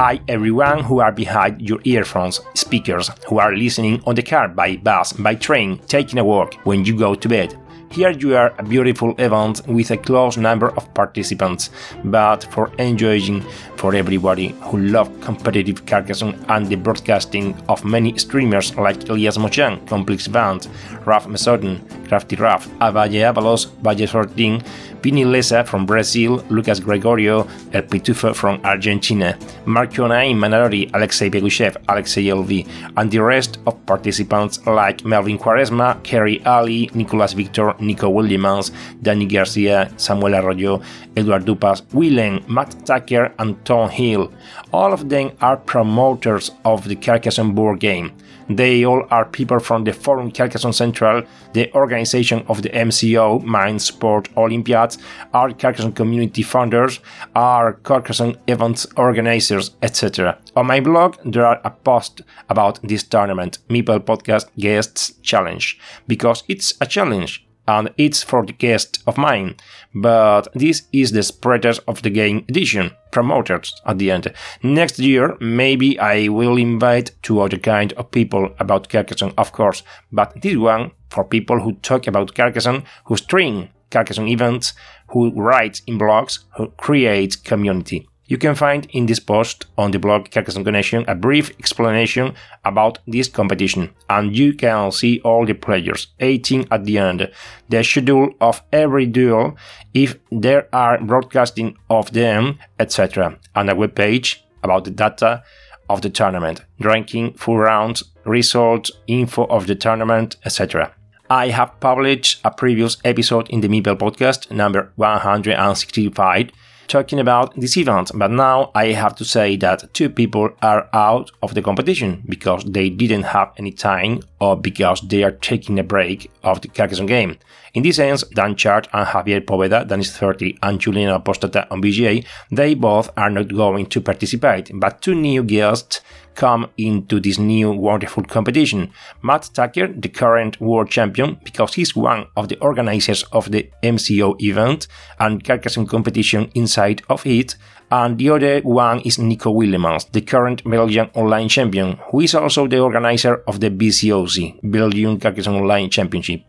Hi everyone who are behind your earphones, speakers, who are listening on the car, by bus, by train, taking a walk, when you go to bed. Here you are a beautiful event with a close number of participants, but for enjoying for everybody who love competitive Carcassonne and the broadcasting of many streamers like Elias Mochan, Complex Band, Raf Mesodin, Crafty Raf, Avalle Avalos, Valle 14, Pini Lesa from Brazil, Lucas Gregorio, El Pitufo from Argentina, Marco Naim Manarori, Alexei Begushev, Alexei LV, and the rest of participants like Melvin Quaresma, Kerry Ali, Nicolas Victor, Nico Williams, Danny Garcia, Samuel Arroyo, Eduard Dupas, Willem, Matt Tucker, and Tom Hill. All of them are promoters of the Carcassonne board game. They all are people from the Forum Carcassonne Central, the organization of the MSO, Mind Sport Olympiads, are Carcassonne community founders, are Carcassonne events organizers, etc. On my blog, there are a post about this tournament, Meeple Podcast Guests Challenge, because it's a challenge and it's for the guest of mine. But this is the spreaders of the game edition, promoters at the end. Next year, maybe I will invite two other kind of people about Carcassonne, of course, but this one for people who talk about Carcassonne, who stream Carcassonne events, who write in blogs, who create community. You can find in this post on the blog Carcassonne Connection a brief explanation about this competition, and you can see all the players, 18 at the end, the schedule of every duel, if there are broadcasting of them, etc., and a web page about the data of the tournament, ranking, full rounds, results, info of the tournament, etc. I have published a previous episode in the Meeple podcast, number 165, talking about this event, but now I have to say that two people are out of the competition because they didn't have any time or because they are taking a break of the Carcassonne game. In this sense, Dan Chart and Javier Poveda, Dan is 30, and Julian Apostata on BGA, they both are not going to participate, but two new guests come into this new wonderful competition. Matt Tucker, the current world champion, because he's one of the organizers of the MSO event and Carcassonne competition inside of it, and the other one is Nico Willemans, the current Belgian online champion, who is also the organizer of the BCOC, Belgian Carcassonne Online Championship.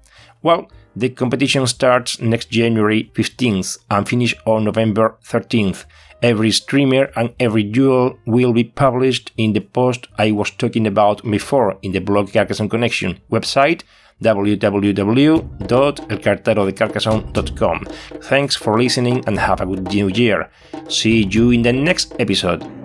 Well, the competition starts next January 15th and finishes on November 13th. Every streamer and every duel will be published in the post I was talking about before in the blog Carcassonne Connection website www.elcarterodecarcassonne.com. Thanks for listening and have a good new year. See you in the next episode.